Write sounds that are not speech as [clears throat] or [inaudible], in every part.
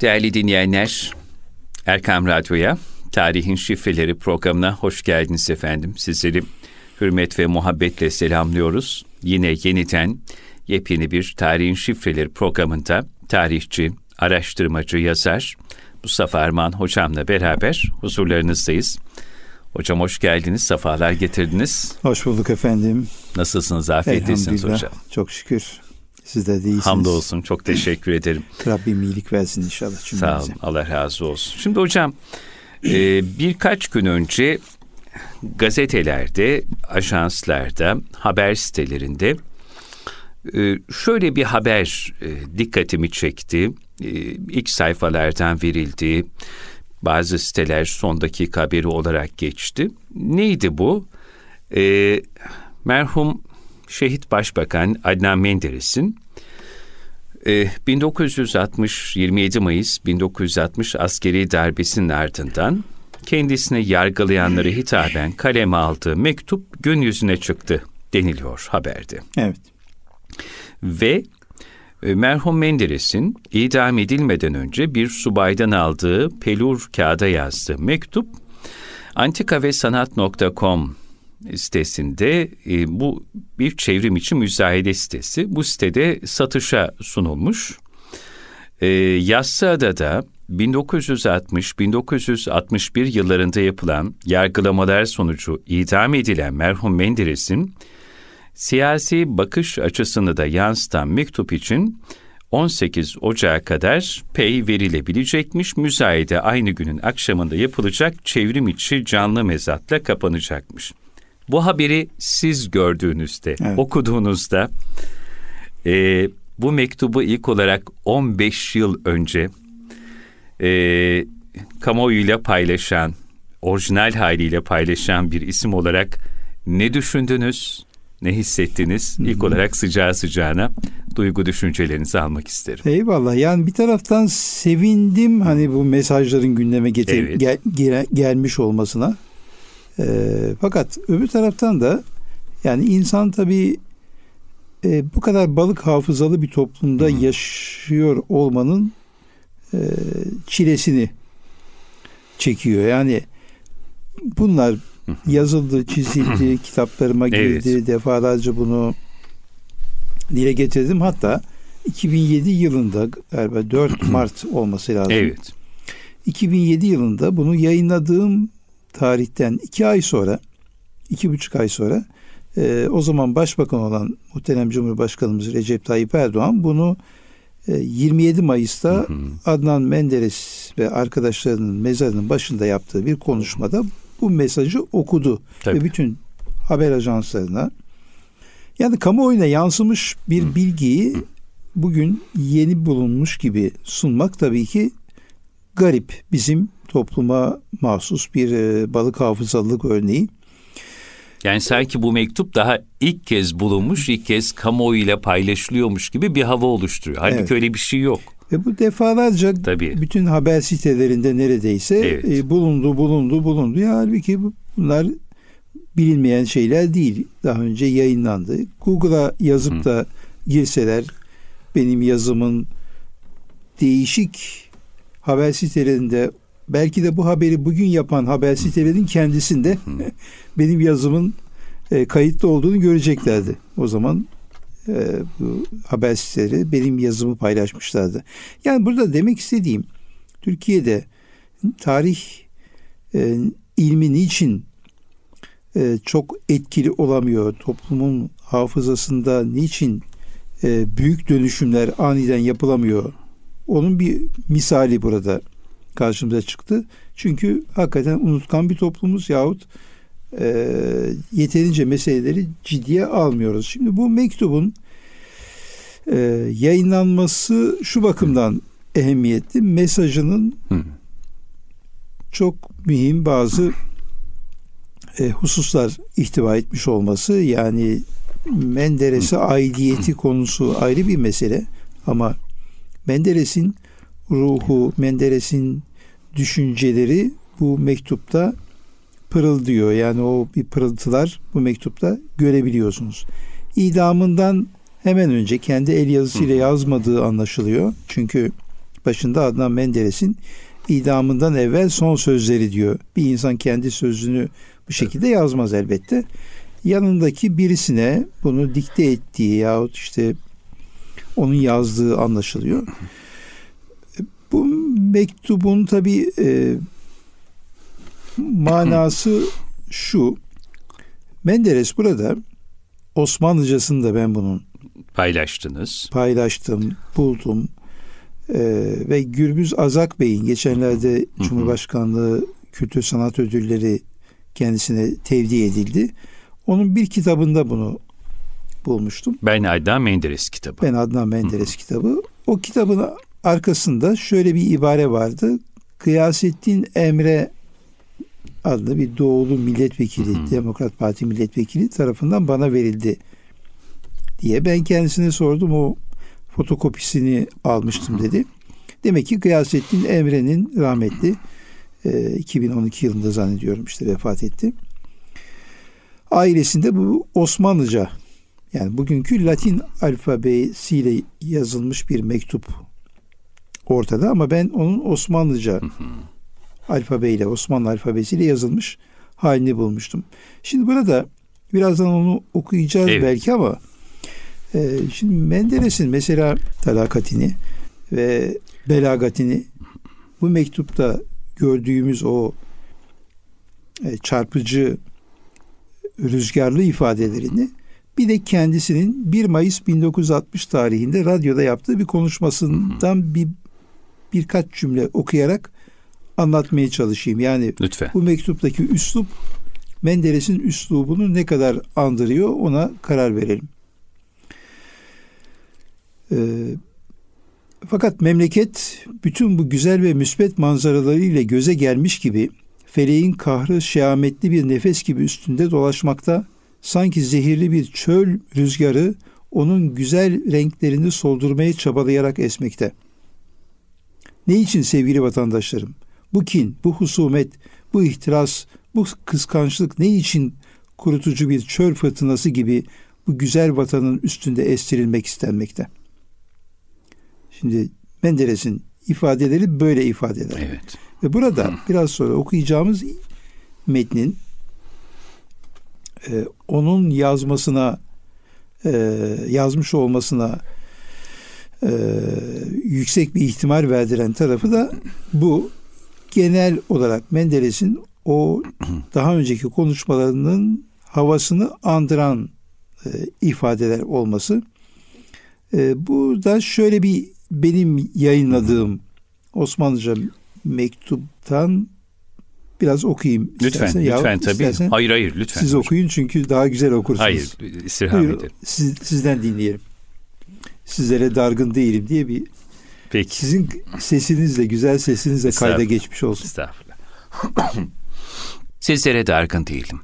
Değerli dinleyenler, Erkam Radyo'ya Tarihin Şifreleri programına hoş geldiniz efendim. Sizleri hürmet ve muhabbetle selamlıyoruz. Yine yeniden yepyeni bir Tarihin Şifreleri programında tarihçi, araştırmacı, yazar Mustafa Arman hocamla beraber huzurlarınızdayız. Hocam hoş geldiniz, sefalar getirdiniz. Hoş bulduk efendim. Nasılsınız, afiyettesiniz hocam? Çok şükür. Siz de değilsiniz. Hamdolsun, çok teşekkür ederim. [laughs] Rabbim iyilik versin inşallah. Cümlemize. Sağ olun, Allah razı olsun. Şimdi hocam, e, birkaç gün önce gazetelerde, ajanslarda, haber sitelerinde e, şöyle bir haber e, dikkatimi çekti. E, ilk sayfalardan verildi. Bazı siteler son dakika haberi olarak geçti. Neydi bu? E, merhum şehit başbakan Adnan Menderes'in e, 1960 27 Mayıs 1960 askeri darbesinin ardından kendisini yargılayanları hitaben kaleme aldığı mektup gün yüzüne çıktı deniliyor haberde. Evet. Ve e, merhum Menderes'in idam edilmeden önce bir subaydan aldığı pelur kağıda yazdığı mektup antika ve sanat.com sitesinde e, bu bir çevrim için müzayede sitesi. Bu sitede satışa sunulmuş. E, Yassıada'da 1960-1961 yıllarında yapılan yargılamalar sonucu idam edilen merhum Menderes'in siyasi bakış açısını da yansıtan mektup için 18 Ocağı kadar pey verilebilecekmiş. Müzayede aynı günün akşamında yapılacak çevrim içi canlı mezatla kapanacakmış. Bu haberi siz gördüğünüzde, evet. okuduğunuzda e, bu mektubu ilk olarak 15 yıl önce e, kamuoyuyla paylaşan, orijinal haliyle paylaşan bir isim olarak ne düşündünüz, ne hissettiniz? İlk olarak sıcağı sıcağına duygu düşüncelerinizi almak isterim. Eyvallah. Yani bir taraftan sevindim hani bu mesajların gündeme getir evet. gel, gel, gelmiş olmasına. E, fakat öbür taraftan da yani insan tabii e, bu kadar balık hafızalı bir toplumda hmm. yaşıyor olmanın e, çilesini çekiyor. Yani bunlar yazıldı, çizildi, [clears throat] kitaplarıma girdi. Evet. Defalarca bunu dile getirdim. Hatta 2007 yılında galiba 4 [clears throat] Mart olması lazım. Evet. 2007 yılında bunu yayınladığım tarihten iki ay sonra, iki buçuk ay sonra e, o zaman başbakan olan muhterem Cumhurbaşkanımız Recep Tayyip Erdoğan bunu e, 27 Mayıs'ta hı hı. Adnan Menderes ve arkadaşlarının mezarının başında yaptığı bir konuşmada bu mesajı okudu. Tabii. Ve bütün haber ajanslarına yani kamuoyuna yansımış bir hı. bilgiyi bugün yeni bulunmuş gibi sunmak tabii ki garip. Bizim topluma mahsus bir e, balık hafızalılık örneği. Yani sanki bu mektup daha ilk kez bulunmuş, ilk kez kamuoyuyla paylaşılıyormuş gibi bir hava oluşturuyor. Halbuki evet. öyle bir şey yok. Ve bu defalarca Tabii. bütün haber sitelerinde neredeyse evet. e, bulundu, bulundu, bulundu. Ya halbuki bunlar bilinmeyen şeyler değil. Daha önce yayınlandı. Google'a yazıp Hı. da girseler benim yazımın değişik haber sitelerinde belki de bu haberi bugün yapan haber sitelerinin kendisinde [laughs] benim yazımın e, kayıtlı olduğunu göreceklerdi. O zaman e, bu haber siteleri benim yazımı paylaşmışlardı. Yani burada demek istediğim Türkiye'de tarih e, ilmi niçin e, çok etkili olamıyor? Toplumun hafızasında niçin e, büyük dönüşümler aniden yapılamıyor? Onun bir misali burada karşımıza çıktı. Çünkü hakikaten unutkan bir toplumuz yahut e, yeterince meseleleri ciddiye almıyoruz. Şimdi bu mektubun e, yayınlanması şu bakımdan ehemmiyetli. Mesajının çok mühim bazı e, hususlar ihtiva etmiş olması yani Menderes'e aidiyeti konusu ayrı bir mesele ama Menderes'in ruhu, Menderes'in düşünceleri bu mektupta pırıldıyor. Yani o bir pırıltılar bu mektupta görebiliyorsunuz. İdamından hemen önce kendi el yazısıyla yazmadığı anlaşılıyor. Çünkü başında Adnan Menderes'in idamından evvel son sözleri diyor. Bir insan kendi sözünü bu şekilde yazmaz elbette. Yanındaki birisine bunu dikte ettiği yahut işte onun yazdığı anlaşılıyor. Bu mektubun tabi e, manası şu. Menderes burada Osmanlıcasını da ben bunun paylaştınız. Paylaştım, buldum. Ee, ve Gürbüz Azak Bey'in geçenlerde Cumhurbaşkanlığı Kültür Sanat Ödülleri kendisine tevdi edildi. Onun bir kitabında bunu bulmuştum. Ben Adnan Menderes kitabı. Ben Adnan Menderes kitabı. O kitabın arkasında şöyle bir ibare vardı. Kıyasettin Emre adlı bir doğulu milletvekili, hı hı. Demokrat Parti milletvekili tarafından bana verildi diye. Ben kendisine sordum o fotokopisini almıştım dedi. Demek ki Gıyasettin Emre'nin rahmetli e, 2012 yılında zannediyorum işte vefat etti. Ailesinde bu Osmanlıca yani bugünkü Latin alfabesiyle yazılmış bir mektup ortada ama ben onun Osmanlıca alfabeyle Osmanlı alfabesiyle yazılmış halini bulmuştum. Şimdi burada birazdan onu okuyacağız evet. belki ama e, şimdi Menderes'in mesela talakatini ve belagatini bu mektupta gördüğümüz o e, çarpıcı rüzgarlı ifadelerini bir de kendisinin 1 Mayıs 1960 tarihinde radyoda yaptığı bir konuşmasından bir birkaç cümle okuyarak anlatmaya çalışayım. Yani Lütfen. bu mektuptaki üslup Menderes'in üslubunu ne kadar andırıyor ona karar verelim. Ee, fakat memleket bütün bu güzel ve müsbet manzaralarıyla göze gelmiş gibi feleğin kahrı şehametli bir nefes gibi üstünde dolaşmakta, sanki zehirli bir çöl rüzgarı onun güzel renklerini soldurmaya çabalayarak esmekte. Ne için sevgili vatandaşlarım? Bu kin, bu husumet, bu ihtiras, bu kıskançlık ne için kurutucu bir çöl fırtınası gibi bu güzel vatanın üstünde estirilmek istenmekte? Şimdi Menderes'in ifadeleri böyle ifadeler. Evet. Ve burada biraz sonra okuyacağımız metnin e, onun yazmasına e, yazmış olmasına e, yüksek bir ihtimal verdiren tarafı da bu genel olarak Menderes'in o daha önceki konuşmalarının havasını andıran e, ifadeler olması. E, burada şöyle bir benim yayınladığım Osmanlıca mektuptan biraz okuyayım. Lütfen, istersen. lütfen ya, tabii. Istersen, hayır, hayır, lütfen. Siz okuyun çünkü daha güzel okursunuz. Hayır, istirham Buyur, ederim. Siz, sizden dinleyelim. Sizlere dargın değilim diye bir Peki. Sizin sesinizle, güzel sesinizle kayda geçmiş olsun. Estağfurullah. [clears throat] Sizlere dargın değilim.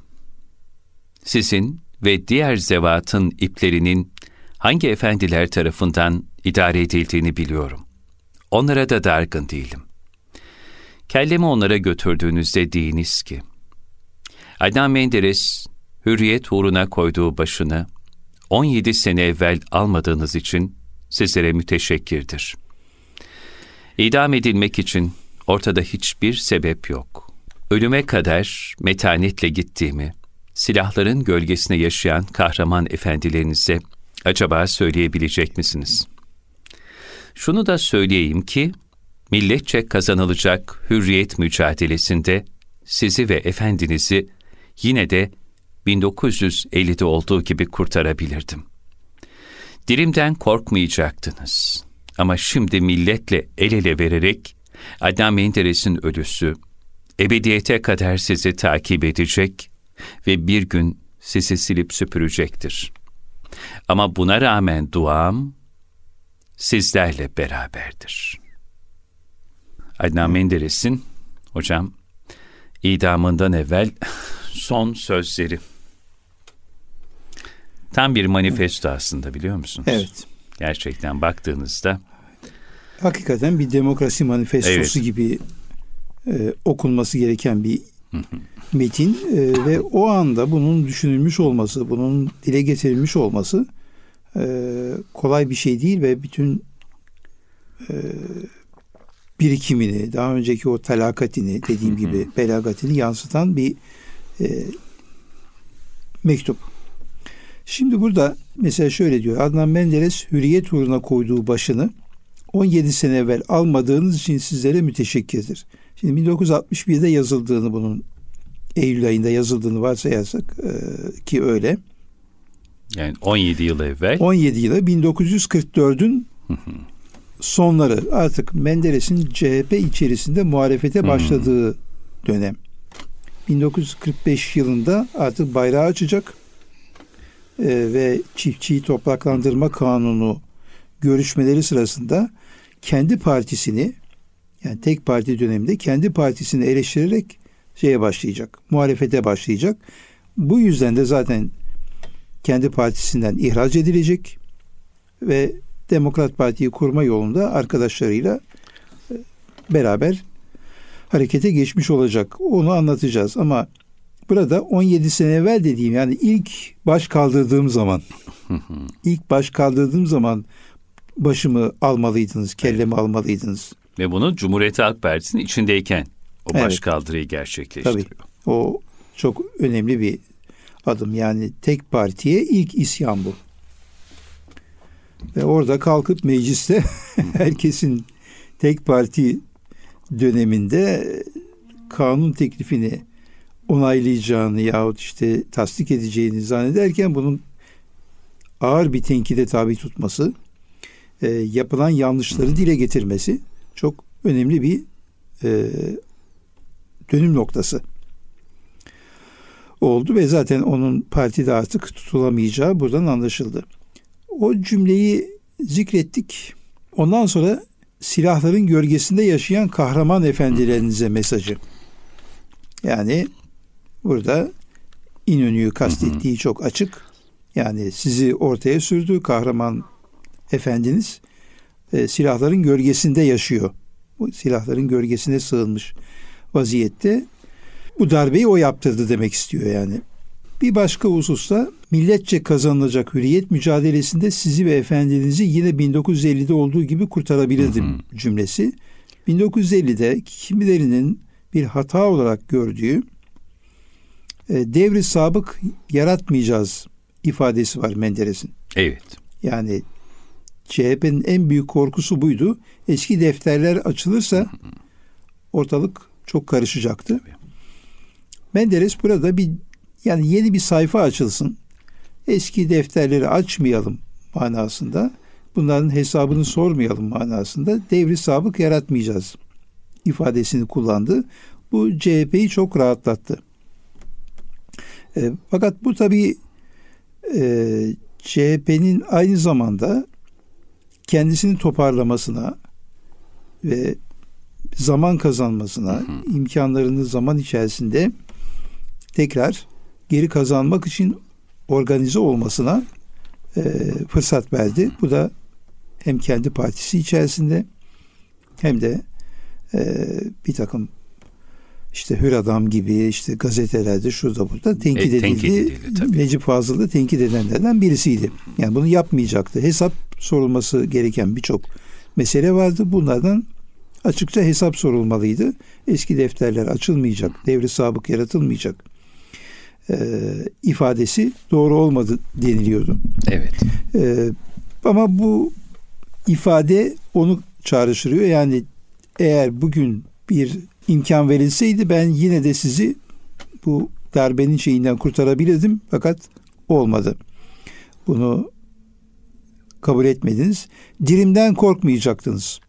Sizin ve diğer zevatın iplerinin hangi efendiler tarafından idare edildiğini biliyorum. Onlara da dargın değilim. Kellemi onlara götürdüğünüzde deyiniz ki, Adnan Menderes, hürriyet uğruna koyduğu başını 17 sene evvel almadığınız için sizlere müteşekkirdir. İdam edilmek için ortada hiçbir sebep yok. Ölüme kadar metanetle gittiğimi, silahların gölgesine yaşayan kahraman efendilerinize acaba söyleyebilecek misiniz? Şunu da söyleyeyim ki, milletçe kazanılacak hürriyet mücadelesinde sizi ve efendinizi yine de 1950'de olduğu gibi kurtarabilirdim. Dilimden korkmayacaktınız. Ama şimdi milletle el ele vererek Adnan Menderes'in ölüsü ebediyete kadar sizi takip edecek ve bir gün sizi silip süpürecektir. Ama buna rağmen duam sizlerle beraberdir. Adnan Menderes'in hocam idamından evvel son sözleri. Tam bir manifesto aslında biliyor musunuz? Evet. Gerçekten baktığınızda. Hakikaten bir demokrasi manifestosu evet. gibi e, okunması gereken bir metin e, ve o anda bunun düşünülmüş olması, bunun dile getirilmiş olması e, kolay bir şey değil ve bütün e, birikimini, daha önceki o talakatini dediğim gibi belagatini yansıtan bir e, mektup. Şimdi burada mesela şöyle diyor. Adnan Menderes hürriyet uğruna koyduğu başını 17 sene evvel almadığınız için sizlere müteşekkirdir. Şimdi 1961'de yazıldığını bunun Eylül ayında yazıldığını varsayarsak e, ki öyle. Yani 17 yıl evvel. 17 yılı 1944'ün sonları artık Menderes'in CHP içerisinde muhalefete başladığı dönem. 1945 yılında artık bayrağı açacak ve çiftçiyi topraklandırma kanunu görüşmeleri sırasında kendi partisini yani tek parti döneminde kendi partisini eleştirerek şeye başlayacak. Muhalefete başlayacak. Bu yüzden de zaten kendi partisinden ihraç edilecek ve Demokrat Parti'yi kurma yolunda arkadaşlarıyla e, beraber harekete geçmiş olacak. Onu anlatacağız ama burada 17 sene evvel dediğim yani ilk baş kaldırdığım zaman [laughs] ilk baş kaldırdığım zaman başımı almalıydınız, kellemi evet. almalıydınız. Ve bunu Cumhuriyet Halk Partisi'nin içindeyken o evet. baş kaldırıyı gerçekleştiriyor. Tabii. O çok önemli bir adım. Yani tek partiye ilk isyan bu. Ve orada kalkıp mecliste [laughs] herkesin tek parti döneminde kanun teklifini onaylayacağını yahut işte tasdik edeceğini zannederken bunun ağır bir tenkide tabi tutması, e, yapılan yanlışları dile getirmesi çok önemli bir e, dönüm noktası oldu ve zaten onun partide artık tutulamayacağı buradan anlaşıldı. O cümleyi zikrettik. Ondan sonra silahların gölgesinde yaşayan kahraman efendilerinize mesajı. Yani burada İnönü'yü kastettiği çok açık. Yani sizi ortaya sürdü kahraman efendiniz e, silahların gölgesinde yaşıyor. Bu silahların gölgesine sığınmış vaziyette. Bu darbeyi o yaptırdı demek istiyor yani. Bir başka hususta milletçe kazanılacak hürriyet mücadelesinde sizi ve efendinizi yine 1950'de olduğu gibi kurtarabilirdim hı hı. cümlesi. 1950'de kimilerinin bir hata olarak gördüğü e, devri sabık yaratmayacağız ifadesi var Menderes'in. Evet. Yani CHP'nin en büyük korkusu buydu. Eski defterler açılırsa ortalık çok karışacaktı. Menderes burada bir yani yeni bir sayfa açılsın. Eski defterleri açmayalım manasında. Bunların hesabını sormayalım manasında devri sabık yaratmayacağız ifadesini kullandı. Bu CHP'yi çok rahatlattı. E, fakat bu tabi e, CHP'nin aynı zamanda kendisini toparlamasına ve zaman kazanmasına, hı hı. imkanlarını zaman içerisinde tekrar geri kazanmak için organize olmasına e, fırsat verdi. Bu da hem kendi partisi içerisinde hem de e, bir takım işte Hür Adam gibi işte gazetelerde şurada burada tenkit e, edildi. Tenkit edildi Necip Fazıl da tenkit edenlerden birisiydi. Yani bunu yapmayacaktı. Hesap sorulması gereken birçok mesele vardı. Bunlardan açıkça hesap sorulmalıydı. Eski defterler açılmayacak, devri sabık yaratılmayacak e, ifadesi doğru olmadı deniliyordu. Evet. E, ama bu ifade onu çağrıştırıyor. Yani eğer bugün bir imkan verilseydi ben yine de sizi bu darbenin şeyinden kurtarabilirdim fakat olmadı. Bunu kabul etmediniz. Dirimden korkmayacaktınız.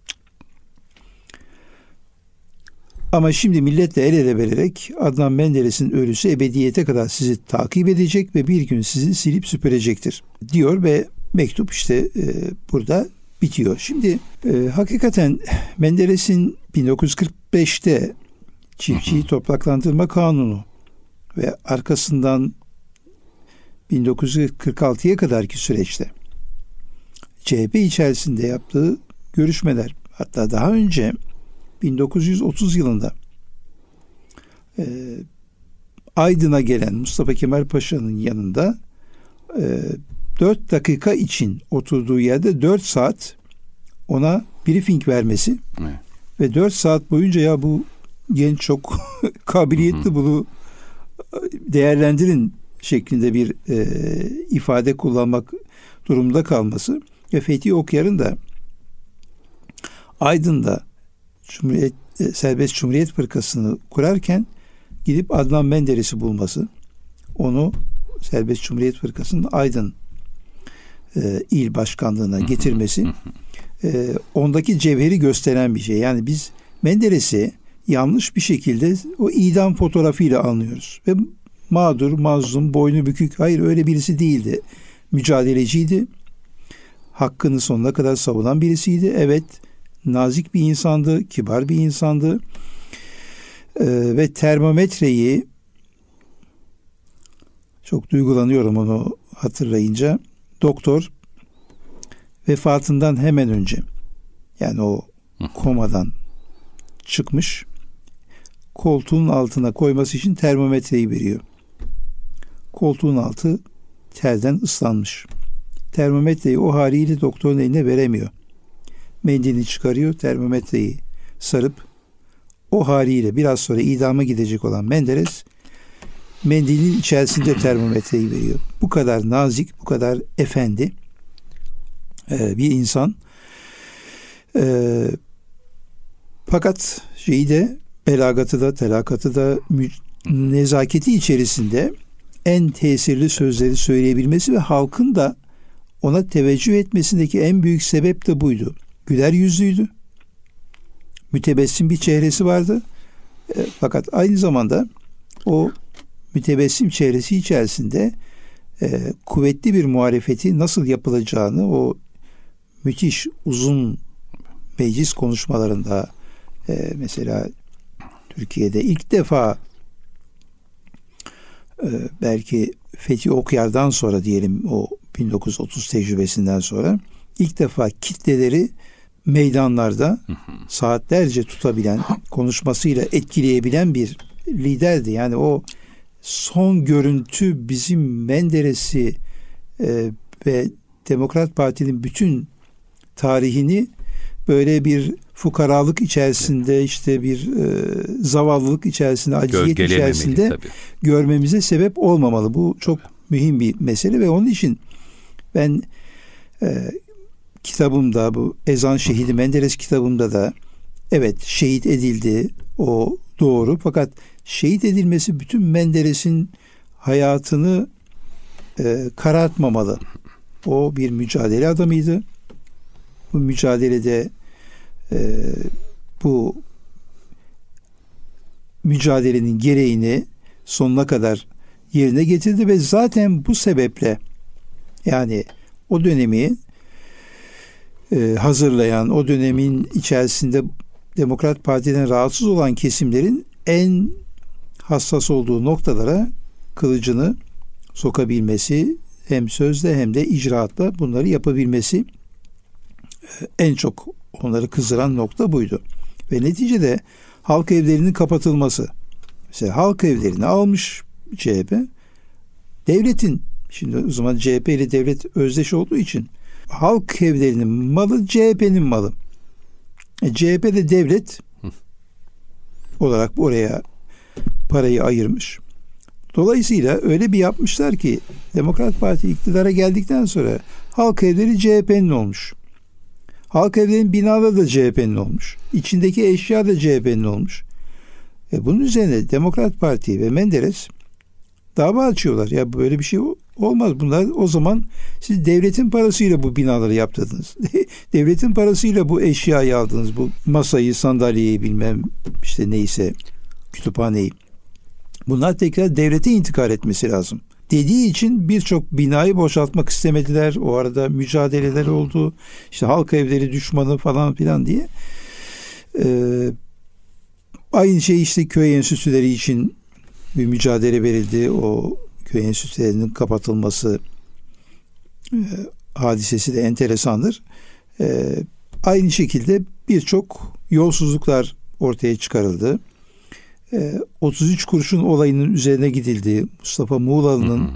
Ama şimdi milletle el ele vererek Adnan Menderes'in ölüsü ebediyete kadar sizi takip edecek ve bir gün sizi silip süpürecektir diyor ve mektup işte e, burada bitiyor. Şimdi e, hakikaten Menderes'in 1945'te çiftçiyi topraklandırma kanunu ve arkasından 1946'ya kadarki süreçte CHP içerisinde yaptığı görüşmeler hatta daha önce 1930 yılında e, Aydın'a gelen Mustafa Kemal Paşa'nın yanında e, 4 dakika için oturduğu yerde 4 saat ona briefing vermesi evet. Ve 4 saat boyunca ya bu genç çok [laughs] kabiliyetli bunu değerlendirin şeklinde bir e, ifade kullanmak durumunda kalması ve Fethi Okyar'ın da Aydın'da Cumhuriyet, e, Serbest Cumhuriyet Fırkası'nı kurarken gidip Adnan Menderes'i bulması, onu Serbest Cumhuriyet Fırkası'nın Aydın e, il başkanlığına getirmesi e, ondaki cevheri gösteren bir şey. Yani biz Menderes'i yanlış bir şekilde o idam fotoğrafıyla anlıyoruz. Ve mağdur, mazlum, boynu bükük. Hayır öyle birisi değildi. Mücadeleciydi. Hakkını sonuna kadar savunan birisiydi. Evet nazik bir insandı, kibar bir insandı. Ee, ve termometreyi çok duygulanıyorum onu hatırlayınca. Doktor vefatından hemen önce yani o komadan çıkmış koltuğun altına koyması için termometreyi veriyor. Koltuğun altı terden ıslanmış. Termometreyi o haliyle doktorun eline veremiyor. Mendilini çıkarıyor, termometreyi sarıp o haliyle biraz sonra idama gidecek olan Menderes mendilin içerisinde termometreyi veriyor. Bu kadar nazik, bu kadar efendi e, bir insan. E, fakat şeyi de belagatı da telakatı da nezaketi içerisinde en tesirli sözleri söyleyebilmesi ve halkın da ona teveccüh etmesindeki en büyük sebep de buydu. Güler yüzlüydü. Mütebessim bir çehresi vardı. E, fakat aynı zamanda o mütebessim çehresi içerisinde e, kuvvetli bir muhalefeti nasıl yapılacağını o müthiş uzun meclis konuşmalarında e, mesela Türkiye'de ilk defa e, belki Fethi Okyar'dan sonra diyelim o 1930 tecrübesinden sonra ilk defa kitleleri meydanlarda saatlerce tutabilen, konuşmasıyla etkileyebilen bir liderdi. Yani o son görüntü bizim Menderes'i e, ve Demokrat Parti'nin bütün tarihini böyle bir fukaralık içerisinde işte bir e, zavallılık içerisinde aciziyet içerisinde tabii. görmemize sebep olmamalı. Bu çok mühim bir mesele ve onun için ben e, kitabımda bu Ezan Şehidi Menderes kitabımda da evet şehit edildi o doğru fakat şehit edilmesi bütün Menderes'in hayatını e, karartmamalı. O bir mücadele adamıydı. Bu mücadelede e, bu mücadelenin gereğini sonuna kadar yerine getirdi ve zaten bu sebeple yani o dönemi e, hazırlayan, o dönemin içerisinde Demokrat Parti'den rahatsız olan kesimlerin en hassas olduğu noktalara kılıcını sokabilmesi hem sözle hem de icraatla bunları yapabilmesi en çok onları kızdıran nokta buydu. Ve neticede halk evlerinin kapatılması. Mesela halk evlerini almış CHP. Devletin şimdi o zaman CHP ile devlet özdeş olduğu için halk evlerinin malı CHP'nin malı. E, CHP de devlet olarak oraya parayı ayırmış. Dolayısıyla öyle bir yapmışlar ki Demokrat Parti iktidara geldikten sonra halk evleri CHP'nin olmuş. Halk evlerinin binaları da CHP'nin olmuş. İçindeki eşya da CHP'nin olmuş. E bunun üzerine Demokrat Parti ve Menderes dava açıyorlar. Ya böyle bir şey olmaz. Bunlar o zaman siz devletin parasıyla bu binaları yaptırdınız. [laughs] devletin parasıyla bu eşyayı aldınız. Bu masayı, sandalyeyi bilmem işte neyse kütüphaneyi. Bunlar tekrar devlete intikal etmesi lazım dediği için birçok binayı boşaltmak istemediler. O arada mücadeleler oldu. İşte halk evleri düşmanı falan filan diye. Ee, aynı şey işte köy enstitüleri için bir mücadele verildi. O köy enstitülerinin kapatılması e, hadisesi de enteresandır. E, aynı şekilde birçok yolsuzluklar ortaya çıkarıldı. 33 ee, kurşun olayının üzerine gidildi. Mustafa Muğlalı'nın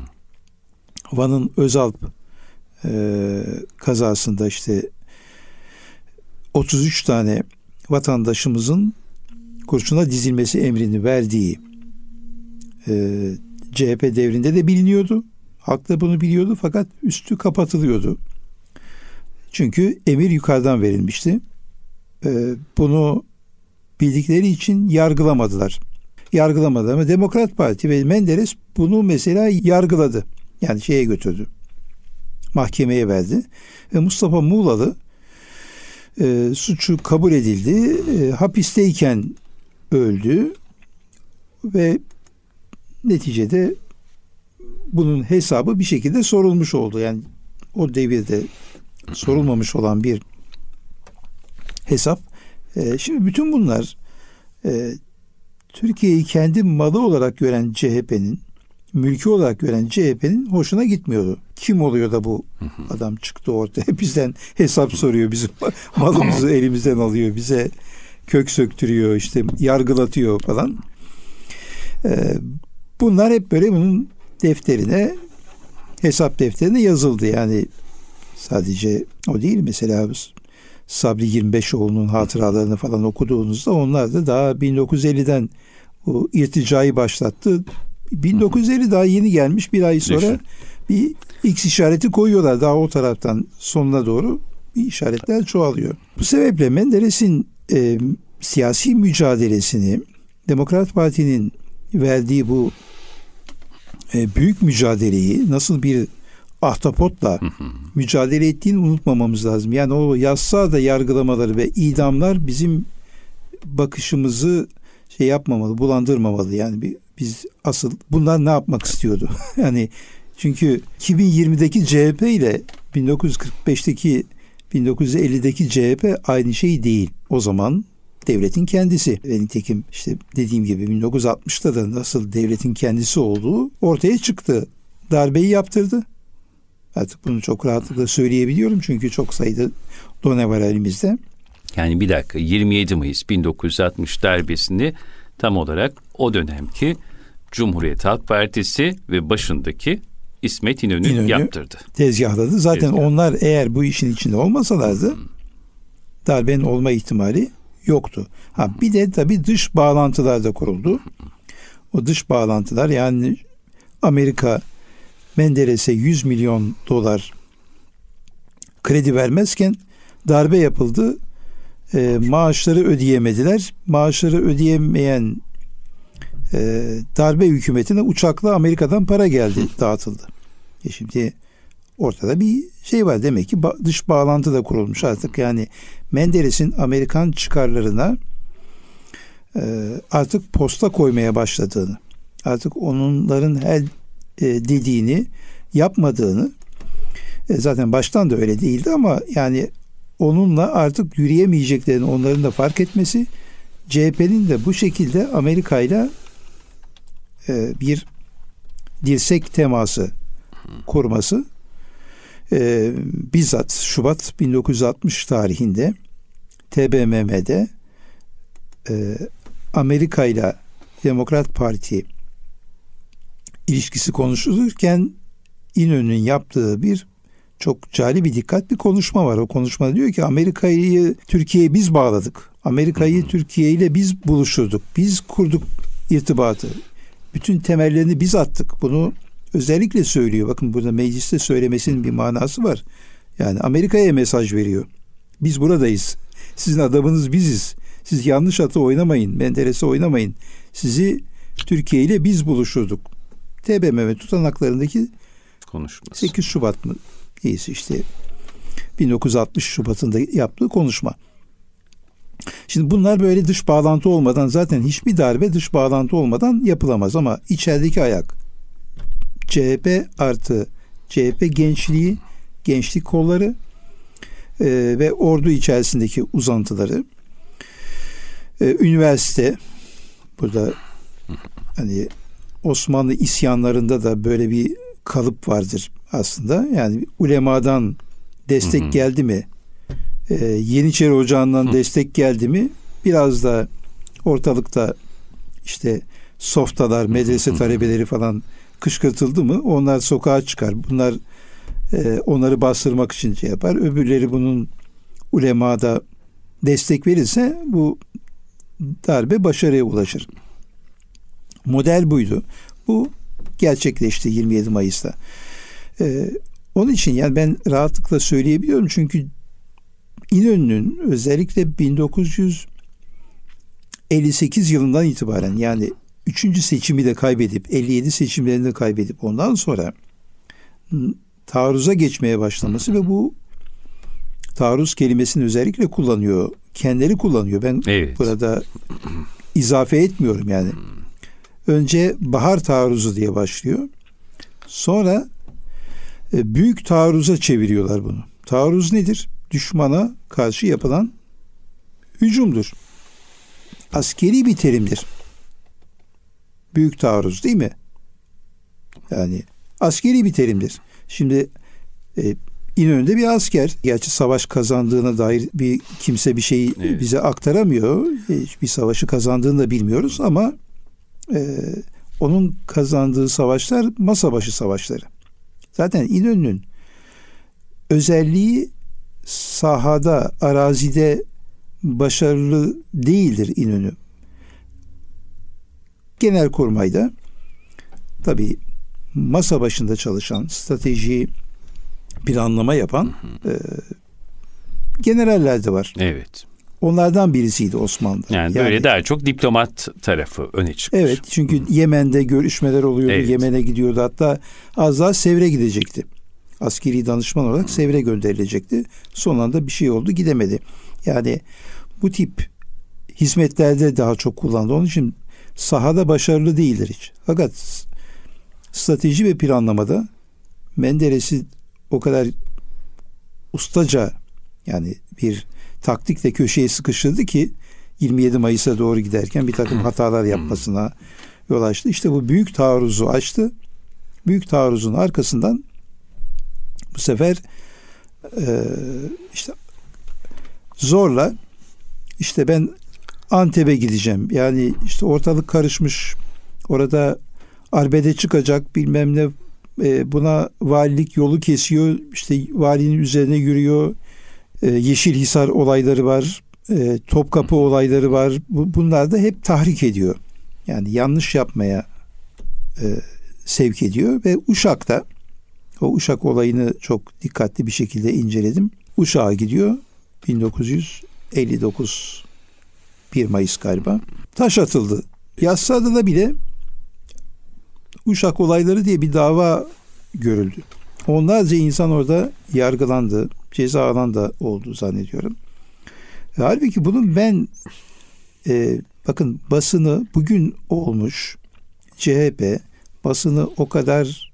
Van'ın Özalp e, kazasında işte 33 tane vatandaşımızın kurşuna dizilmesi emrini verdiği e, CHP devrinde de biliniyordu. Halk da bunu biliyordu fakat üstü kapatılıyordu. Çünkü emir yukarıdan verilmişti. E, bunu bildikleri için yargılamadılar. Yargılamadı ama Demokrat Parti ve Menderes bunu mesela yargıladı. Yani şeye götürdü. Mahkemeye verdi. Ve Mustafa Muğlalı e, suçu kabul edildi. E, hapisteyken öldü ve neticede bunun hesabı bir şekilde sorulmuş oldu. Yani o devirde sorulmamış olan bir hesap. E, şimdi bütün bunlar e, Türkiye'yi kendi malı olarak gören CHP'nin, mülkü olarak gören CHP'nin hoşuna gitmiyordu. Kim oluyor da bu adam çıktı ortaya [laughs] bizden hesap soruyor, bizim [laughs] malımızı elimizden alıyor, bize kök söktürüyor, işte yargılatıyor falan. Ee, bunlar hep böyle bunun defterine, hesap defterine yazıldı. Yani sadece o değil mesela Sabri 25oğlu'nun hatıralarını falan okuduğunuzda onlar da daha 1950'den o irticayı başlattı. 1950 daha yeni gelmiş bir ay sonra bir X işareti koyuyorlar daha o taraftan sonuna doğru bir işaretler çoğalıyor. Bu sebeple Menderes'in e, siyasi mücadelesini Demokrat Parti'nin verdiği bu e, büyük mücadeleyi nasıl bir ahtapotla mücadele ettiğini unutmamamız lazım. Yani o yazsa da yargılamaları ve idamlar bizim bakışımızı şey yapmamalı, bulandırmamalı. Yani biz asıl bunlar ne yapmak istiyordu? [laughs] yani çünkü 2020'deki CHP ile 1945'teki 1950'deki CHP aynı şey değil. O zaman devletin kendisi. Ve nitekim işte dediğim gibi 1960'ta da nasıl devletin kendisi olduğu ortaya çıktı. Darbeyi yaptırdı. Artık bunu çok rahatlıkla söyleyebiliyorum çünkü çok sayıda done var elimizde. Yani bir dakika 27 Mayıs 1960 darbesini tam olarak o dönemki Cumhuriyet Halk Partisi ve başındaki İsmet İnönü, İnönü yaptırdı. Tezgahladı. Zaten Tezgah. onlar eğer bu işin içinde olmasalardı hmm. darbenin olma ihtimali yoktu. Ha bir de tabii dış bağlantılar da kuruldu. O dış bağlantılar yani Amerika Menderes'e 100 milyon dolar kredi vermezken darbe yapıldı. E, maaşları ödeyemediler. Maaşları ödeyemeyen e, darbe hükümetine uçakla Amerika'dan para geldi, dağıtıldı. E şimdi ortada bir şey var demek ki dış bağlantı da kurulmuş artık yani Menderes'in Amerikan çıkarlarına e, artık posta koymaya başladığını artık onların her dediğini yapmadığını e, zaten baştan da öyle değildi ama yani onunla artık yürüyemeyeceklerini onların da fark etmesi CHP'nin de bu şekilde Amerika ile e, bir dirsek teması kurması e, bizzat Şubat 1960 tarihinde TBMM'de e, Amerika ile Demokrat Parti ilişkisi konuşulurken İnönü'nün yaptığı bir çok cali bir dikkat bir konuşma var. O konuşmada diyor ki Amerika'yı Türkiye'ye biz bağladık. Amerika'yı Türkiye ile biz buluşturduk. Biz kurduk irtibatı. Bütün temellerini biz attık. Bunu özellikle söylüyor. Bakın burada mecliste söylemesinin bir manası var. Yani Amerika'ya mesaj veriyor. Biz buradayız. Sizin adamınız biziz. Siz yanlış atı oynamayın. Menderes'e oynamayın. Sizi Türkiye ile biz buluşturduk. TBMM tutanaklarındaki konuşması. 8 Şubat mı? Neyse işte 1960 Şubat'ında yaptığı konuşma. Şimdi bunlar böyle dış bağlantı olmadan zaten hiçbir darbe dış bağlantı olmadan yapılamaz ama içerideki ayak CHP artı CHP gençliği, gençlik kolları e, ve ordu içerisindeki uzantıları e, üniversite burada hani Osmanlı isyanlarında da böyle bir kalıp vardır aslında. Yani ulemadan destek hı hı. geldi mi? E, Yeniçeri Ocağı'ndan hı. destek geldi mi? Biraz da ortalıkta işte softalar, medrese talebeleri falan kışkırtıldı mı onlar sokağa çıkar. Bunlar e, onları bastırmak için şey yapar. Öbürleri bunun ulemada destek verirse bu darbe başarıya ulaşır. Model buydu. Bu gerçekleşti 27 Mayıs'ta. Ee, onun için yani ben rahatlıkla söyleyebiliyorum çünkü İnönü'nün özellikle 1958 yılından itibaren yani 3. seçimi de kaybedip 57 seçimlerini de kaybedip ondan sonra taarruza geçmeye başlaması ve bu taarruz kelimesini özellikle kullanıyor. Kendileri kullanıyor. Ben evet. burada izafe etmiyorum yani. Önce bahar taarruzu diye başlıyor. Sonra e, büyük taarruza çeviriyorlar bunu. Taarruz nedir? Düşmana karşı yapılan hücumdur. Askeri bir terimdir. Büyük taarruz değil mi? Yani askeri bir terimdir. Şimdi e, İnönü'nde bir asker. Gerçi savaş kazandığına dair bir kimse bir şeyi evet. bize aktaramıyor. Bir savaşı kazandığını da bilmiyoruz ama e, onun kazandığı savaşlar masa başı savaşları. Zaten İnönü'nün özelliği sahada, arazide başarılı değildir İnönü. Genel kurmayda tabi masa başında çalışan, strateji planlama yapan e, generaller de var. Evet. Onlardan birisiydi Osmanlı. Yani, yani böyle daha çok diplomat tarafı öne çıkmış. Evet çünkü Hı. Yemen'de görüşmeler oluyordu. Evet. Yemen'e gidiyordu. Hatta az daha Sevr'e gidecekti. Askeri danışman olarak Hı. Sevr'e gönderilecekti. Son anda bir şey oldu gidemedi. Yani bu tip hizmetlerde daha çok kullandı. Onun için sahada başarılı değildir hiç. Fakat strateji ve planlamada Menderes'i o kadar ustaca yani bir taktikle köşeye sıkıştırdı ki 27 Mayıs'a doğru giderken bir takım hatalar yapmasına yol açtı. İşte bu büyük taarruzu açtı. Büyük taarruzun arkasından bu sefer e, işte zorla işte ben Antep'e gideceğim. Yani işte ortalık karışmış. Orada arbede çıkacak bilmem ne e, buna valilik yolu kesiyor. İşte valinin üzerine yürüyor. E, Yeşilhisar olayları var. E, Topkapı olayları var. Bu, bunlar da hep tahrik ediyor. Yani yanlış yapmaya e, sevk ediyor ve Uşak'ta o Uşak olayını çok dikkatli bir şekilde inceledim. Uşak'a gidiyor 1959 1 Mayıs galiba. Taş atıldı. Yassıada'da bile Uşak olayları diye bir dava görüldü. Onlarca insan orada yargılandı. Ceza alan da oldu zannediyorum. E, halbuki bunun ben e, bakın basını bugün olmuş CHP basını o kadar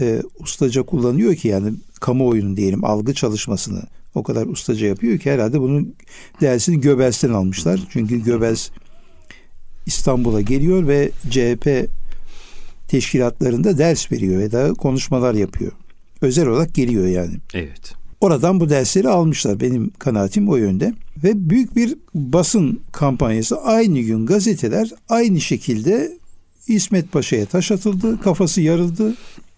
e, ustaca kullanıyor ki yani kamuoyunun diyelim algı çalışmasını o kadar ustaca yapıyor ki herhalde bunun dersini Göbels'ten almışlar. Çünkü Göbels İstanbul'a geliyor ve CHP teşkilatlarında ders veriyor ya da konuşmalar yapıyor. Özel olarak geliyor yani. Evet. Oradan bu dersleri almışlar. Benim kanaatim o yönde. Ve büyük bir basın kampanyası aynı gün gazeteler aynı şekilde İsmet Paşa'ya taş atıldı. Kafası yarıldı.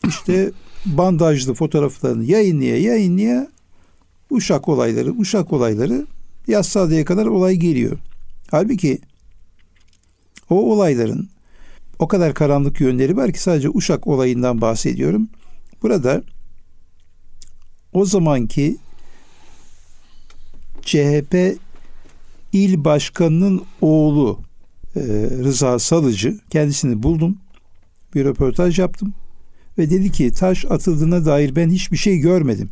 İşte bandajlı fotoğraflarını yayınlaya yayınlaya Uşak olayları, Uşak olayları Yassıada'ya kadar olay geliyor. Halbuki o olayların o kadar karanlık yönleri var ki sadece Uşak olayından bahsediyorum. Burada o zamanki CHP il başkanının oğlu e, Rıza Salıcı kendisini buldum. Bir röportaj yaptım ve dedi ki taş atıldığına dair ben hiçbir şey görmedim.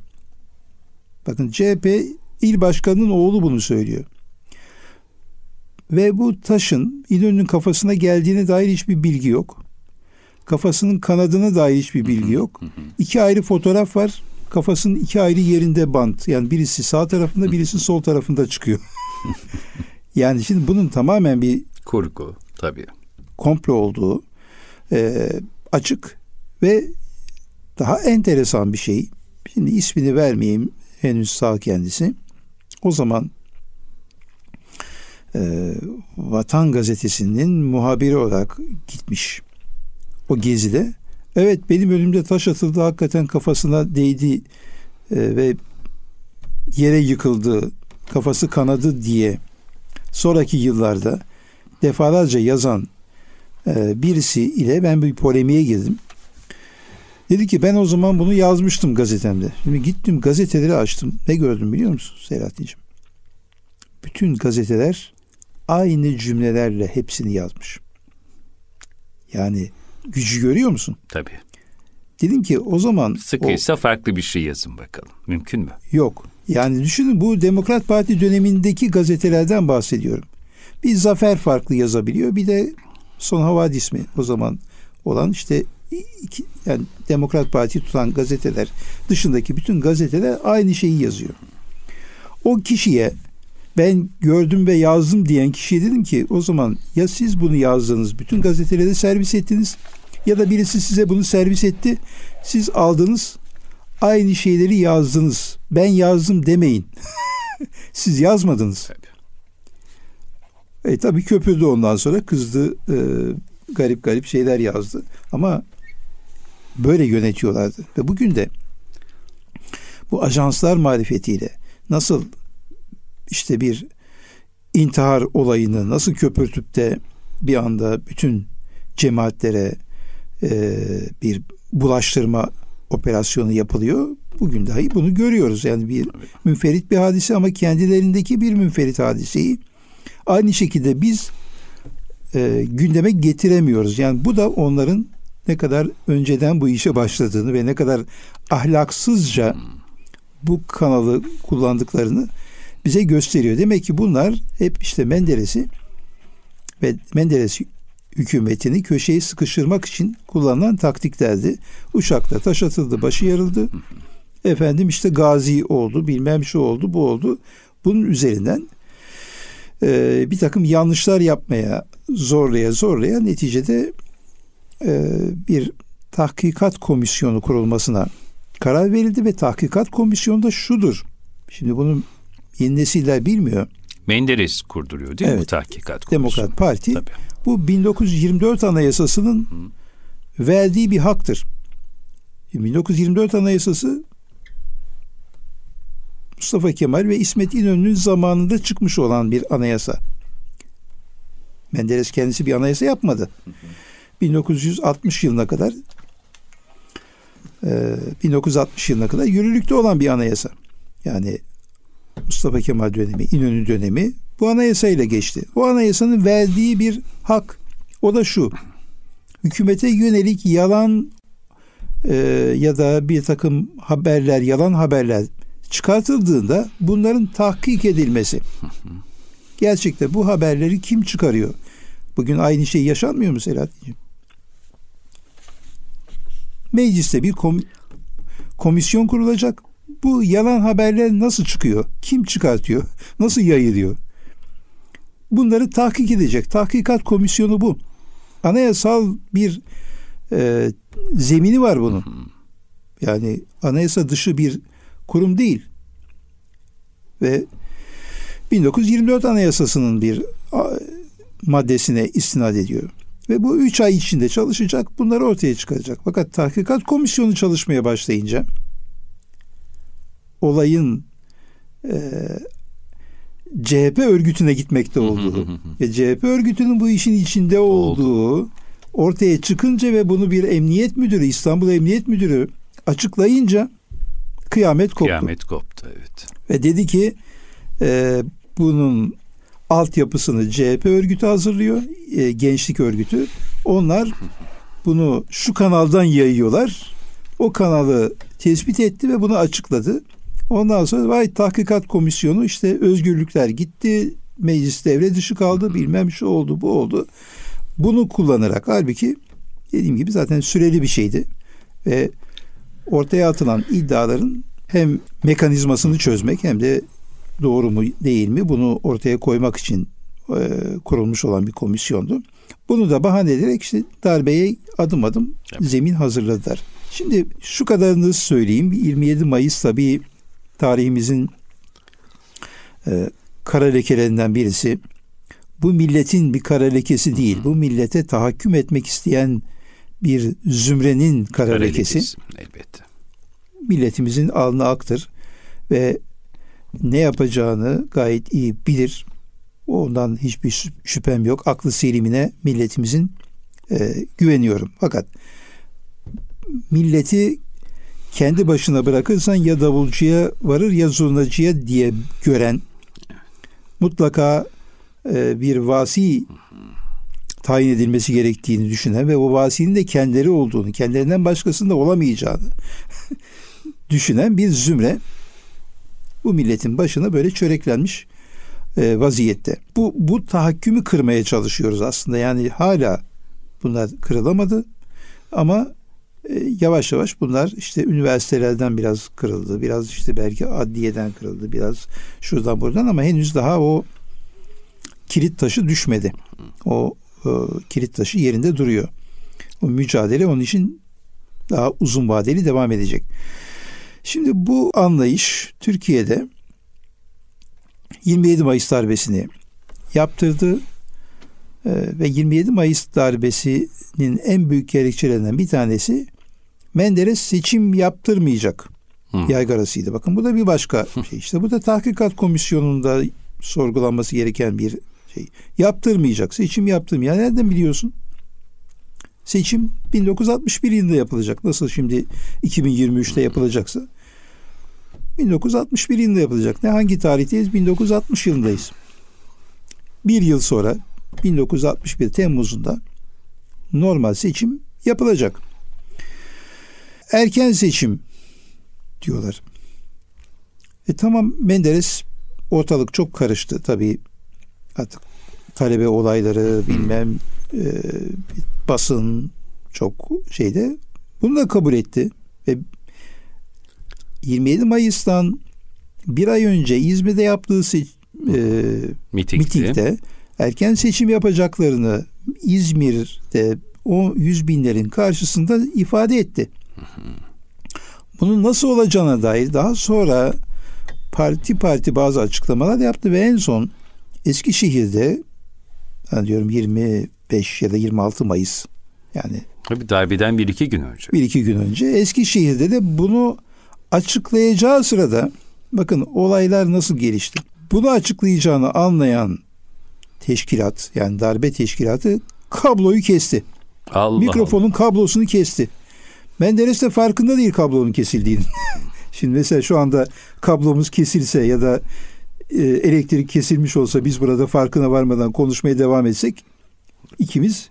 Bakın CHP il başkanının oğlu bunu söylüyor. Ve bu taşın İnönü'nün kafasına geldiğine dair hiçbir bilgi yok. Kafasının kanadına dair hiçbir bilgi yok. İki ayrı fotoğraf var. Kafasının iki ayrı yerinde bant. Yani birisi sağ tarafında birisi sol tarafında çıkıyor. [laughs] yani şimdi bunun tamamen bir kurgu tabii. Komplo olduğu e, açık ve daha enteresan bir şey. Şimdi ismini vermeyeyim henüz sağ kendisi. O zaman e, Vatan Gazetesi'nin muhabiri olarak gitmiş o gezide. Evet benim önümde taş atıldı hakikaten kafasına değdi e, ve yere yıkıldı kafası kanadı diye sonraki yıllarda defalarca yazan e, birisi ile ben bir polemiğe girdim. Dedi ki ben o zaman bunu yazmıştım gazetemde. Şimdi gittim gazeteleri açtım. Ne gördüm biliyor musun Selahattin'ciğim? Bütün gazeteler aynı cümlelerle hepsini yazmış. Yani gücü görüyor musun? Tabii. Dedim ki o zaman... Sıkıysa o, farklı bir şey yazın bakalım. Mümkün mü? Yok. Yani düşünün bu Demokrat Parti dönemindeki gazetelerden bahsediyorum. Bir Zafer farklı yazabiliyor. Bir de Son Havadis mi o zaman olan işte iki, yani Demokrat Parti tutan gazeteler dışındaki bütün gazeteler aynı şeyi yazıyor. O kişiye ben gördüm ve yazdım diyen kişiye dedim ki o zaman ya siz bunu yazdınız bütün gazetelere servis ettiniz ya da birisi size bunu servis etti siz aldınız aynı şeyleri yazdınız. Ben yazdım demeyin. [laughs] Siz yazmadınız. E tabii köpürdü ondan sonra kızdı e, garip garip şeyler yazdı. Ama böyle yönetiyorlardı. Ve bugün de bu ajanslar marifetiyle nasıl işte bir intihar olayını nasıl köpürtüp de bir anda bütün cemaatlere e, bir bulaştırma operasyonu yapılıyor. Bugün dahi bunu görüyoruz. Yani bir münferit bir hadise ama kendilerindeki bir münferit hadiseyi aynı şekilde biz e, gündeme getiremiyoruz. Yani bu da onların ne kadar önceden bu işe başladığını ve ne kadar ahlaksızca bu kanalı kullandıklarını bize gösteriyor. Demek ki bunlar hep işte Menderes'i ve Menderes hükümetini köşeyi sıkıştırmak için kullanılan taktiklerdi. Uşak'ta taş atıldı, başı yarıldı. Efendim işte gazi oldu, bilmem şu oldu, bu oldu. Bunun üzerinden e, bir takım yanlışlar yapmaya zorlaya zorlaya neticede e, bir tahkikat komisyonu kurulmasına karar verildi ve tahkikat komisyonu da şudur. Şimdi bunun yeni nesiller bilmiyor. Menderes kurduruyor değil evet. mi bu tahkikat komisyonu? Demokrat Parti. Tabii. Bu 1924 Anayasası'nın Hı. verdiği bir haktır. 1924 Anayasası Mustafa Kemal ve İsmet İnönü'nün zamanında çıkmış olan bir anayasa. Menderes kendisi bir anayasa yapmadı. Hı hı. 1960 yılına kadar 1960 yılına kadar yürürlükte olan bir anayasa. Yani Mustafa Kemal dönemi, İnönü dönemi bu anayasayla geçti. O anayasanın verdiği bir hak o da şu. Hükümete yönelik yalan e, ya da bir takım haberler, yalan haberler çıkartıldığında bunların tahkik edilmesi. Gerçekten bu haberleri kim çıkarıyor? Bugün aynı şey yaşanmıyor mu Selahattin'ciğim? Mecliste bir kom komisyon kurulacak. Bu yalan haberler nasıl çıkıyor? Kim çıkartıyor? [laughs] Nasıl yayılıyor? Bunları tahkik edecek. Tahkikat komisyonu bu. Anayasal bir e, zemini var bunun. Yani anayasa dışı bir kurum değil. Ve 1924 Anayasası'nın bir maddesine istinad ediyor. Ve bu üç ay içinde çalışacak, bunları ortaya çıkaracak. Fakat tahkikat komisyonu çalışmaya başlayınca olayın e, CHP örgütüne gitmekte olduğu ve CHP örgütünün bu işin içinde olduğu ortaya çıkınca ve bunu bir emniyet müdürü, İstanbul Emniyet Müdürü açıklayınca kıyamet koptu. Kıyamet koptu evet. Ve dedi ki e, bunun altyapısını CHP örgütü hazırlıyor, e, gençlik örgütü. Onlar bunu şu kanaldan yayıyorlar. O kanalı tespit etti ve bunu açıkladı. Ondan sonra vay tahkikat komisyonu işte özgürlükler gitti, meclis devre dışı kaldı, bilmem şu oldu, bu oldu. Bunu kullanarak halbuki dediğim gibi zaten süreli bir şeydi ve ortaya atılan iddiaların hem mekanizmasını çözmek hem de doğru mu değil mi bunu ortaya koymak için e, kurulmuş olan bir komisyondu. Bunu da bahane ederek işte darbeye adım adım evet. zemin hazırladılar. Şimdi şu kadarını söyleyeyim. 27 Mayıs tabii tarihimizin e, kara lekelerinden birisi. Bu milletin bir kara lekesi değil. Bu millete tahakküm etmek isteyen bir zümrenin kara, kara lekesi. Elbette. Milletimizin alnı aktır ve ne yapacağını gayet iyi bilir. Ondan hiçbir şüphem yok. Aklı selimine milletimizin e, güveniyorum. Fakat milleti kendi başına bırakırsan ya davulcuya varır ya zurnacıya diye gören mutlaka e, bir vasi tayin edilmesi gerektiğini düşünen ve o vasinin de kendileri olduğunu, kendilerinden başkasında olamayacağını [laughs] düşünen bir zümre bu milletin başına böyle çöreklenmiş e, vaziyette. Bu bu tahakkümü kırmaya çalışıyoruz aslında. Yani hala bunlar kırılamadı ama yavaş yavaş bunlar işte üniversitelerden biraz kırıldı. Biraz işte belki adliyeden kırıldı. Biraz şuradan buradan ama henüz daha o kilit taşı düşmedi. O e, kilit taşı yerinde duruyor. O mücadele onun için daha uzun vadeli devam edecek. Şimdi bu anlayış Türkiye'de 27 Mayıs darbesini yaptırdı ee, ve 27 Mayıs darbesinin en büyük gerekçelerinden bir tanesi Menderes seçim yaptırmayacak Hı. yaygarasıydı. Bakın bu da bir başka şey. İşte bu da tahkikat komisyonunda sorgulanması gereken bir şey. Yaptırmayacak. Seçim yaptırmayacak. Nereden biliyorsun? Seçim 1961 yılında yapılacak. Nasıl şimdi 2023'te yapılacaksa 1961 yılında yapılacak. Ne hangi tarihteyiz? 1960 yılındayız. Bir yıl sonra 1961 Temmuz'unda normal seçim yapılacak. Erken seçim diyorlar. E tamam Menderes ortalık çok karıştı tabii artık talebe olayları bilmem e, basın çok şeyde bunu da kabul etti ve 27 Mayıs'tan bir ay önce İzmir'de yaptığı se- e, mitingde. mitingde erken seçim yapacaklarını İzmir'de o yüz binlerin karşısında ifade etti. Bunun nasıl olacağına dair daha sonra parti parti bazı açıklamalar yaptı ve en son Eskişehir'de yani diyorum 25 ya da 26 Mayıs yani Tabii darbeden bir iki gün önce. Bir iki gün önce Eskişehir'de de bunu açıklayacağı sırada bakın olaylar nasıl gelişti. Bunu açıklayacağını anlayan teşkilat yani darbe teşkilatı kabloyu kesti. Allah Mikrofonun Allah. kablosunu kesti. Menderes de farkında değil kablonun kesildiğini. [laughs] Şimdi mesela şu anda kablomuz kesilse ya da e, elektrik kesilmiş olsa biz burada farkına varmadan konuşmaya devam etsek ikimiz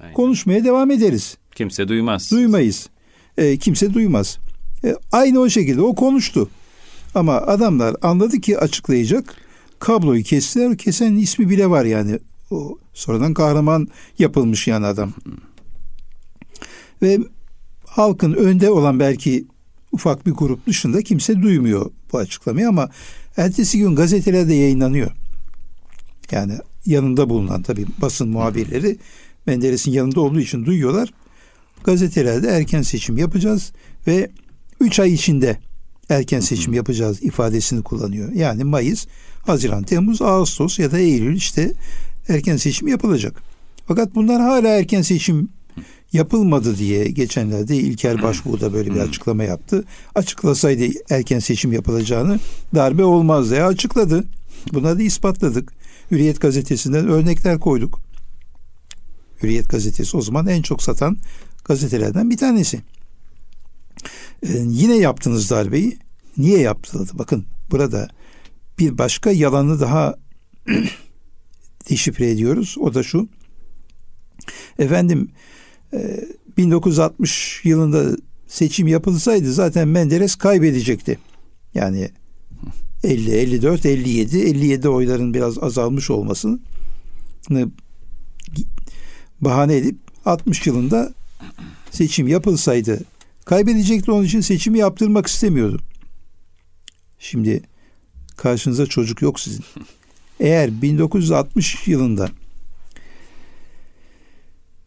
Aynen. konuşmaya devam ederiz. Kimse duymaz. Duymayız. E, kimse duymaz. E, aynı o şekilde o konuştu. Ama adamlar anladı ki açıklayacak. Kabloyu kestiler. Kesenin ismi bile var yani. O sonradan kahraman yapılmış yani adam. Ve halkın önde olan belki ufak bir grup dışında kimse duymuyor bu açıklamayı ama ertesi gün gazetelerde yayınlanıyor. Yani yanında bulunan tabii basın muhabirleri Menderes'in yanında olduğu için duyuyorlar. Gazetelerde erken seçim yapacağız ve 3 ay içinde erken seçim yapacağız ifadesini kullanıyor. Yani Mayıs, Haziran, Temmuz, Ağustos ya da Eylül işte erken seçim yapılacak. Fakat bunlar hala erken seçim yapılmadı diye geçenlerde İlker Başbuğ da böyle bir açıklama yaptı. Açıklasaydı erken seçim yapılacağını darbe olmaz diye açıkladı. Bunları da ispatladık. Hürriyet gazetesinden örnekler koyduk. Hürriyet gazetesi o zaman en çok satan gazetelerden bir tanesi. Ee, yine yaptınız darbeyi. Niye yaptınız? Bakın burada bir başka yalanı daha [clears throat] deşifre ediyoruz. O da şu. Efendim 1960 e, yılında seçim yapılsaydı zaten Menderes kaybedecekti. Yani 50, 54, 57, 57 oyların biraz azalmış olmasını bahane edip 60 yılında seçim yapılsaydı kaybedecekti onun için seçimi yaptırmak istemiyordu. Şimdi karşınıza çocuk yok sizin. Eğer 1960 yılında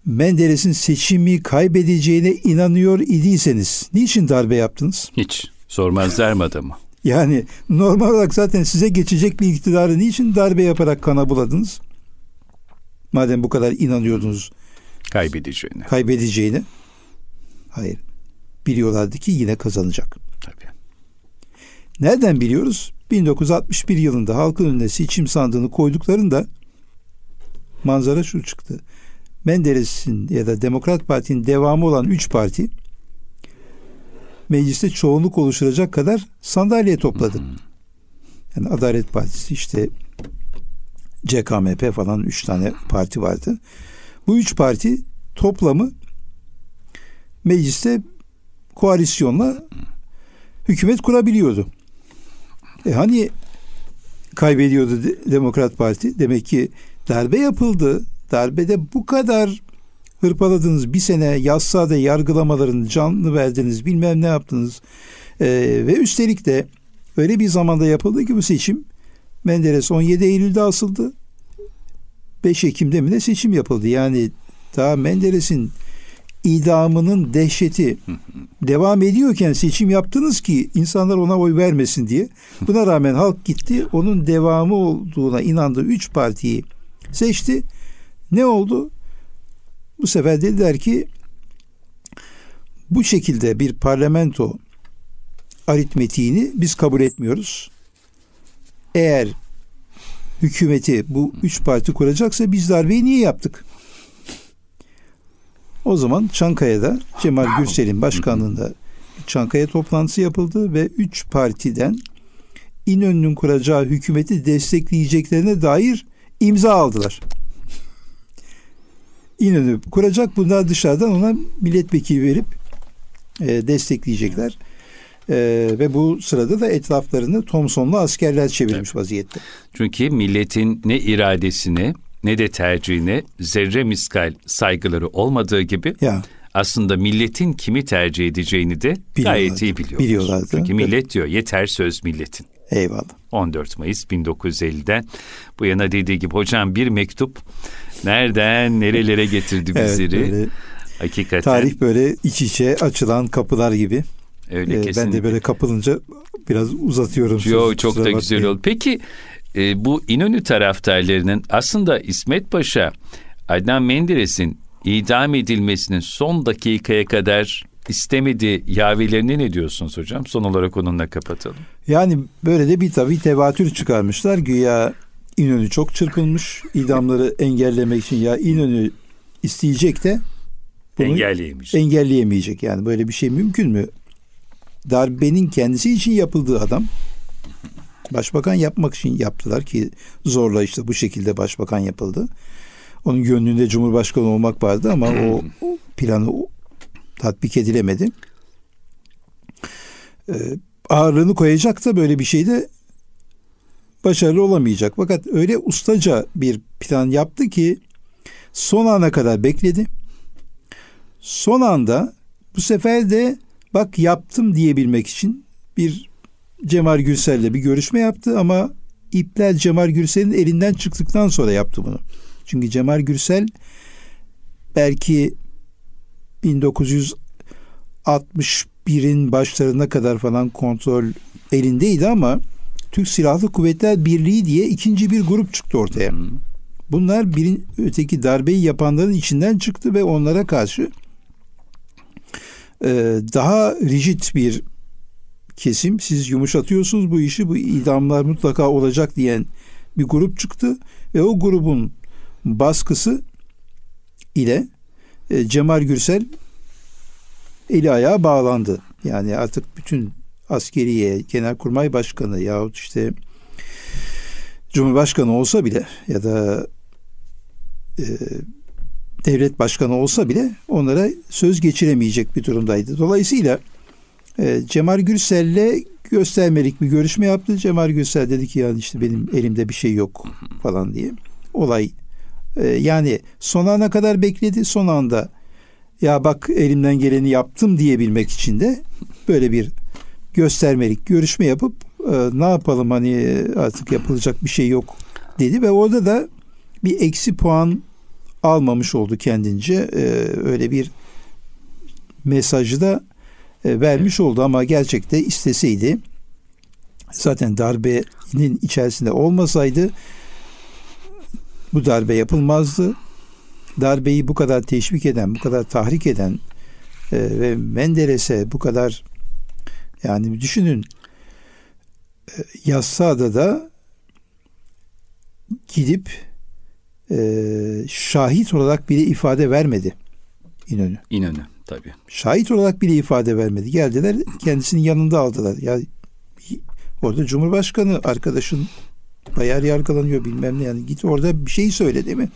Menderes'in seçimi kaybedeceğine inanıyor idiyseniz niçin darbe yaptınız? Hiç. Sormazlar mı adamı? Yani normal olarak zaten size geçecek bir iktidarı niçin darbe yaparak kana buladınız? Madem bu kadar inanıyordunuz. Kaybedeceğine. Kaybedeceğine. Hayır. Biliyorlardı ki yine kazanacak. Tabii. Nereden biliyoruz? 1961 yılında halkın önüne seçim sandığını koyduklarında manzara şu çıktı. Menderes'in ya da Demokrat Parti'nin devamı olan üç parti mecliste çoğunluk oluşturacak kadar sandalye topladı. Yani Adalet Partisi işte CKMP falan üç tane parti vardı. Bu üç parti toplamı mecliste koalisyonla hükümet kurabiliyordu. E hani kaybediyordu Demokrat Parti? Demek ki darbe yapıldı. Darbede bu kadar hırpaladınız. Bir sene yassada yargılamaların canlı verdiniz. Bilmem ne yaptınız. Ee, ve üstelik de öyle bir zamanda yapıldı ki bu seçim Menderes 17 Eylül'de asıldı. 5 Ekim'de mi ne seçim yapıldı. Yani daha Menderes'in idamının dehşeti [laughs] devam ediyorken seçim yaptınız ki insanlar ona oy vermesin diye. Buna rağmen halk gitti. Onun devamı olduğuna inandığı üç partiyi seçti. Ne oldu? Bu sefer dediler ki bu şekilde bir parlamento aritmetiğini biz kabul etmiyoruz. Eğer hükümeti bu üç parti kuracaksa biz darbeyi niye yaptık? O zaman Çankaya'da Cemal Gürsel'in başkanlığında Çankaya toplantısı yapıldı ve üç partiden İnönü'nün kuracağı hükümeti destekleyeceklerine dair imza aldılar. İnönü kuracak bunlar dışarıdan ona milletvekili verip e, destekleyecekler. E, ve bu sırada da etraflarını Thompson'lu askerler çevirmiş evet. vaziyette. Çünkü milletin ne iradesini ne de tercihine zerre miskal saygıları olmadığı gibi ya. aslında milletin kimi tercih edeceğini de gayet iyi biliyorlar. Biliyorlardı. Çünkü millet diyor yeter söz milletin. Eyvallah. 14 Mayıs 1950'den bu yana dediği gibi hocam bir mektup nereden nerelere getirdi bizleri. evet, böyle Hakikaten. Tarih böyle iç içe açılan kapılar gibi. Öyle ee, kesinlikle. Ben de böyle kapılınca biraz uzatıyorum. Yo, çok da güzel oldu. Peki e, bu İnönü taraftarlarının aslında İsmet Paşa, Adnan Menderes'in idam edilmesinin son dakikaya kadar istemedi yavilerine ne diyorsunuz hocam? Son olarak onunla kapatalım. Yani böyle de bir tabii tevatür çıkarmışlar. Güya İnönü çok çırpılmış. idamları engellemek için ya İnönü isteyecek de bunu engelleyemeyecek. engelleyemeyecek. Yani böyle bir şey mümkün mü? Darbenin kendisi için yapıldığı adam başbakan yapmak için yaptılar ki zorla işte bu şekilde başbakan yapıldı. Onun gönlünde cumhurbaşkanı olmak vardı ama o, o planı tatbik edilemedi. Ee, ağırlığını koyacak da böyle bir şeyde başarılı olamayacak. Fakat öyle ustaca bir plan yaptı ki son ana kadar bekledi. Son anda bu sefer de bak yaptım diyebilmek için bir Cemal Gürsel'le bir görüşme yaptı ama ipler Cemal Gürsel'in elinden çıktıktan sonra yaptı bunu. Çünkü Cemal Gürsel belki 1961'in başlarına kadar falan kontrol elindeydi ama Türk Silahlı Kuvvetler Birliği diye ikinci bir grup çıktı ortaya. Bunlar birin öteki darbeyi yapanların içinden çıktı ve onlara karşı e, daha rigid bir kesim siz yumuşatıyorsunuz bu işi bu idamlar mutlaka olacak diyen bir grup çıktı ve o grubun baskısı ile e, Cemal Gürsel eli ayağa bağlandı. Yani artık bütün askeriye, genelkurmay başkanı yahut işte Cumhurbaşkanı olsa bile ya da e, devlet başkanı olsa bile onlara söz geçiremeyecek bir durumdaydı. Dolayısıyla e, Cemal Gürsel'le göstermelik bir görüşme yaptı. Cemal Gürsel dedi ki yani işte benim elimde bir şey yok falan diye. Olay e, yani son ana kadar bekledi. Son anda ya bak elimden geleni yaptım diyebilmek için de böyle bir göstermelik görüşme yapıp e, ne yapalım hani artık yapılacak bir şey yok dedi ve orada da bir eksi puan almamış oldu kendince. E, öyle bir mesajı da e, vermiş oldu ama gerçekte isteseydi zaten darbenin içerisinde olmasaydı bu darbe yapılmazdı. Darbeyi bu kadar teşvik eden, bu kadar tahrik eden e, ve Menderes'e bu kadar yani düşünün e, yazsa da gidip e, şahit olarak bile ifade vermedi İnönü. İnönü tabii. Şahit olarak bile ifade vermedi. Geldiler kendisinin yanında aldılar. Ya orada Cumhurbaşkanı arkadaşın bayar yargılanıyor bilmem ne yani git orada bir şey söyle değil mi?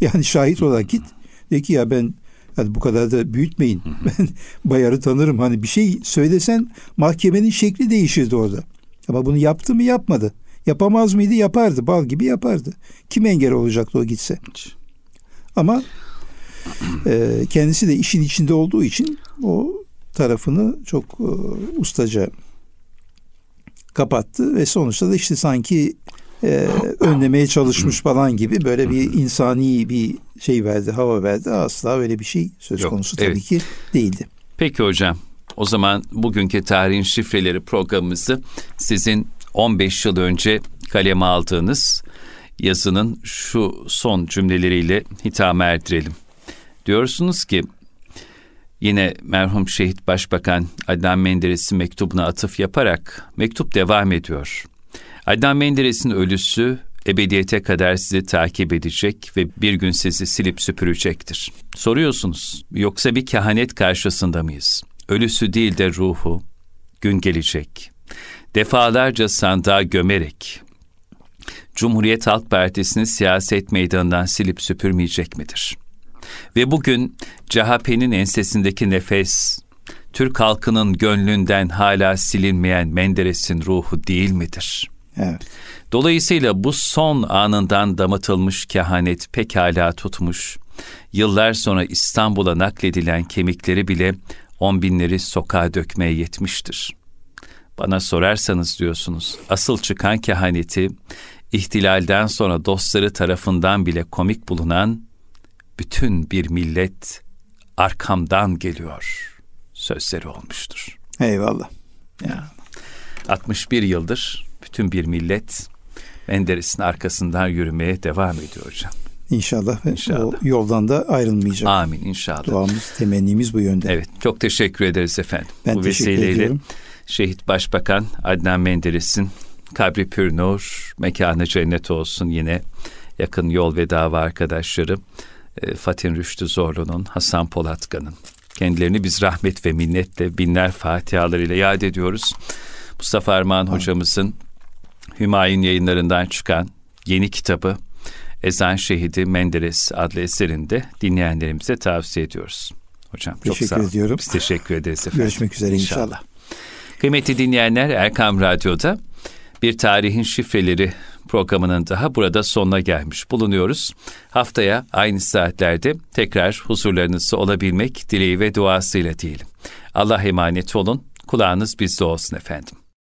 Yani şahit olarak git. De ki ya ben yani bu kadar da büyütmeyin. Ben [laughs] bayarı tanırım. Hani bir şey söylesen mahkemenin şekli değişirdi orada. Ama bunu yaptı mı yapmadı. Yapamaz mıydı? Yapardı. Bal gibi yapardı. Kim engel olacaktı o gitse? Ama e, kendisi de işin içinde olduğu için o tarafını çok e, ustaca kapattı ve sonuçta da işte sanki e, önlemeye çalışmış falan gibi böyle bir insani bir şey verdi, hava verdi. Asla öyle bir şey söz Yok, konusu tabii evet. ki değildi. Peki hocam. O zaman bugünkü tarihin şifreleri programımızı sizin 15 yıl önce kaleme aldığınız yazının şu son cümleleriyle hitama erdirelim. Diyorsunuz ki yine merhum şehit başbakan Adnan Menderes'in mektubuna atıf yaparak mektup devam ediyor. Adnan Menderes'in ölüsü ebediyete kadar sizi takip edecek ve bir gün sizi silip süpürecektir. Soruyorsunuz, yoksa bir kehanet karşısında mıyız? Ölüsü değil de ruhu, gün gelecek. Defalarca sandığa gömerek, Cumhuriyet Halk Partisi'ni siyaset meydanından silip süpürmeyecek midir? Ve bugün CHP'nin ensesindeki nefes, Türk halkının gönlünden hala silinmeyen Menderes'in ruhu değil midir?'' Evet. Dolayısıyla bu son anından damatılmış kehanet pekala tutmuş. Yıllar sonra İstanbul'a nakledilen kemikleri bile on binleri sokağa dökmeye yetmiştir. Bana sorarsanız diyorsunuz, asıl çıkan kehaneti, ihtilalden sonra dostları tarafından bile komik bulunan bütün bir millet arkamdan geliyor sözleri olmuştur. Eyvallah. Ya. 61 yıldır bütün bir millet Menderes'in arkasından yürümeye devam ediyor hocam. İnşallah, inşallah. o yoldan da ayrılmayacak. Amin inşallah. Duamız, temennimiz bu yönde. Evet, çok teşekkür ederiz efendim. Ben bu teşekkür vesileyle ediyorum. Şehit Başbakan Adnan Menderes'in kabri pür nur, mekanı cennet olsun yine yakın yol ve dava arkadaşları e, Fatih Rüştü Zorlu'nun, Hasan Polatkan'ın kendilerini biz rahmet ve minnetle binler fatihalarıyla yad ediyoruz. Mustafa Armağan hocamızın Hümayun yayınlarından çıkan yeni kitabı Ezan Şehidi Menderes adlı eserinde dinleyenlerimize tavsiye ediyoruz. Hocam teşekkür çok sağ olun. ediyorum. Biz teşekkür ederiz efendim. Görüşmek üzere inşallah. inşallah. Kıymetli dinleyenler Erkam Radyo'da bir tarihin şifreleri programının daha burada sonuna gelmiş bulunuyoruz. Haftaya aynı saatlerde tekrar huzurlarınızda olabilmek dileği ve duasıyla diyelim. Allah emanet olun. Kulağınız bizde olsun efendim.